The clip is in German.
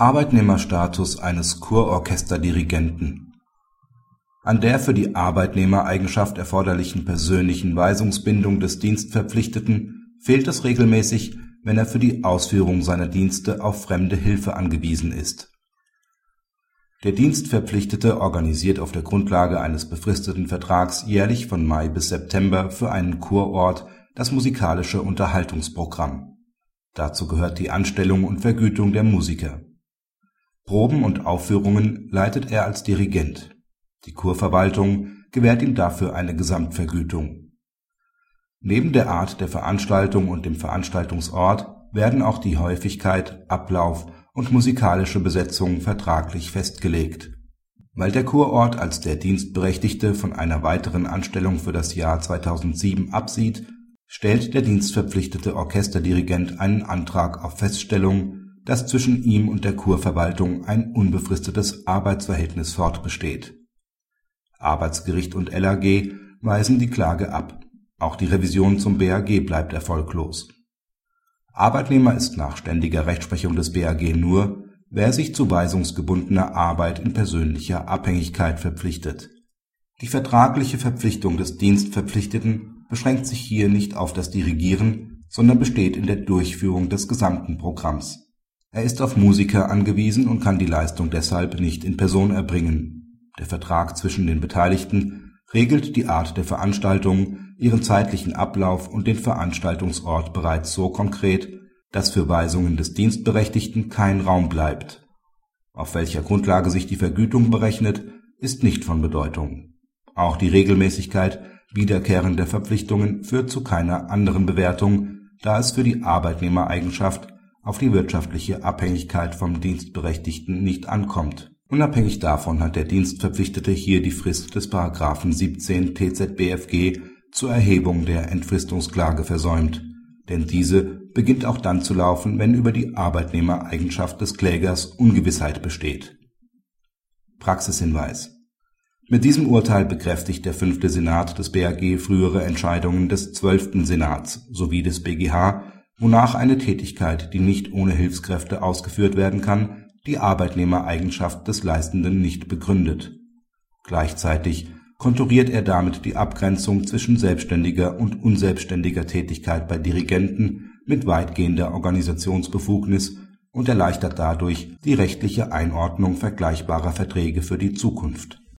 Arbeitnehmerstatus eines Kurorchesterdirigenten An der für die Arbeitnehmereigenschaft erforderlichen persönlichen Weisungsbindung des Dienstverpflichteten fehlt es regelmäßig, wenn er für die Ausführung seiner Dienste auf fremde Hilfe angewiesen ist. Der Dienstverpflichtete organisiert auf der Grundlage eines befristeten Vertrags jährlich von Mai bis September für einen Kurort das musikalische Unterhaltungsprogramm. Dazu gehört die Anstellung und Vergütung der Musiker Proben und Aufführungen leitet er als Dirigent, die Kurverwaltung gewährt ihm dafür eine Gesamtvergütung. Neben der Art der Veranstaltung und dem Veranstaltungsort werden auch die Häufigkeit, Ablauf und musikalische Besetzung vertraglich festgelegt. Weil der Kurort als der Dienstberechtigte von einer weiteren Anstellung für das Jahr 2007 absieht, stellt der dienstverpflichtete Orchesterdirigent einen Antrag auf Feststellung dass zwischen ihm und der Kurverwaltung ein unbefristetes Arbeitsverhältnis fortbesteht. Arbeitsgericht und LAG weisen die Klage ab, auch die Revision zum BAG bleibt erfolglos. Arbeitnehmer ist nach ständiger Rechtsprechung des BAG nur, wer sich zu weisungsgebundener Arbeit in persönlicher Abhängigkeit verpflichtet. Die vertragliche Verpflichtung des Dienstverpflichteten beschränkt sich hier nicht auf das Dirigieren, sondern besteht in der Durchführung des gesamten Programms er ist auf Musiker angewiesen und kann die Leistung deshalb nicht in Person erbringen. Der Vertrag zwischen den Beteiligten regelt die Art der Veranstaltung, ihren zeitlichen Ablauf und den Veranstaltungsort bereits so konkret, dass für Weisungen des Dienstberechtigten kein Raum bleibt. Auf welcher Grundlage sich die Vergütung berechnet, ist nicht von Bedeutung. Auch die Regelmäßigkeit wiederkehrender Verpflichtungen führt zu keiner anderen Bewertung, da es für die Arbeitnehmereigenschaft auf die wirtschaftliche Abhängigkeit vom Dienstberechtigten nicht ankommt. Unabhängig davon hat der Dienstverpflichtete hier die Frist des § 17 TZBFG zur Erhebung der Entfristungsklage versäumt, denn diese beginnt auch dann zu laufen, wenn über die Arbeitnehmereigenschaft des Klägers Ungewissheit besteht. Praxishinweis Mit diesem Urteil bekräftigt der fünfte Senat des BAG frühere Entscheidungen des zwölften Senats sowie des BGH wonach eine Tätigkeit, die nicht ohne Hilfskräfte ausgeführt werden kann, die Arbeitnehmereigenschaft des Leistenden nicht begründet. Gleichzeitig konturiert er damit die Abgrenzung zwischen selbstständiger und unselbstständiger Tätigkeit bei Dirigenten mit weitgehender Organisationsbefugnis und erleichtert dadurch die rechtliche Einordnung vergleichbarer Verträge für die Zukunft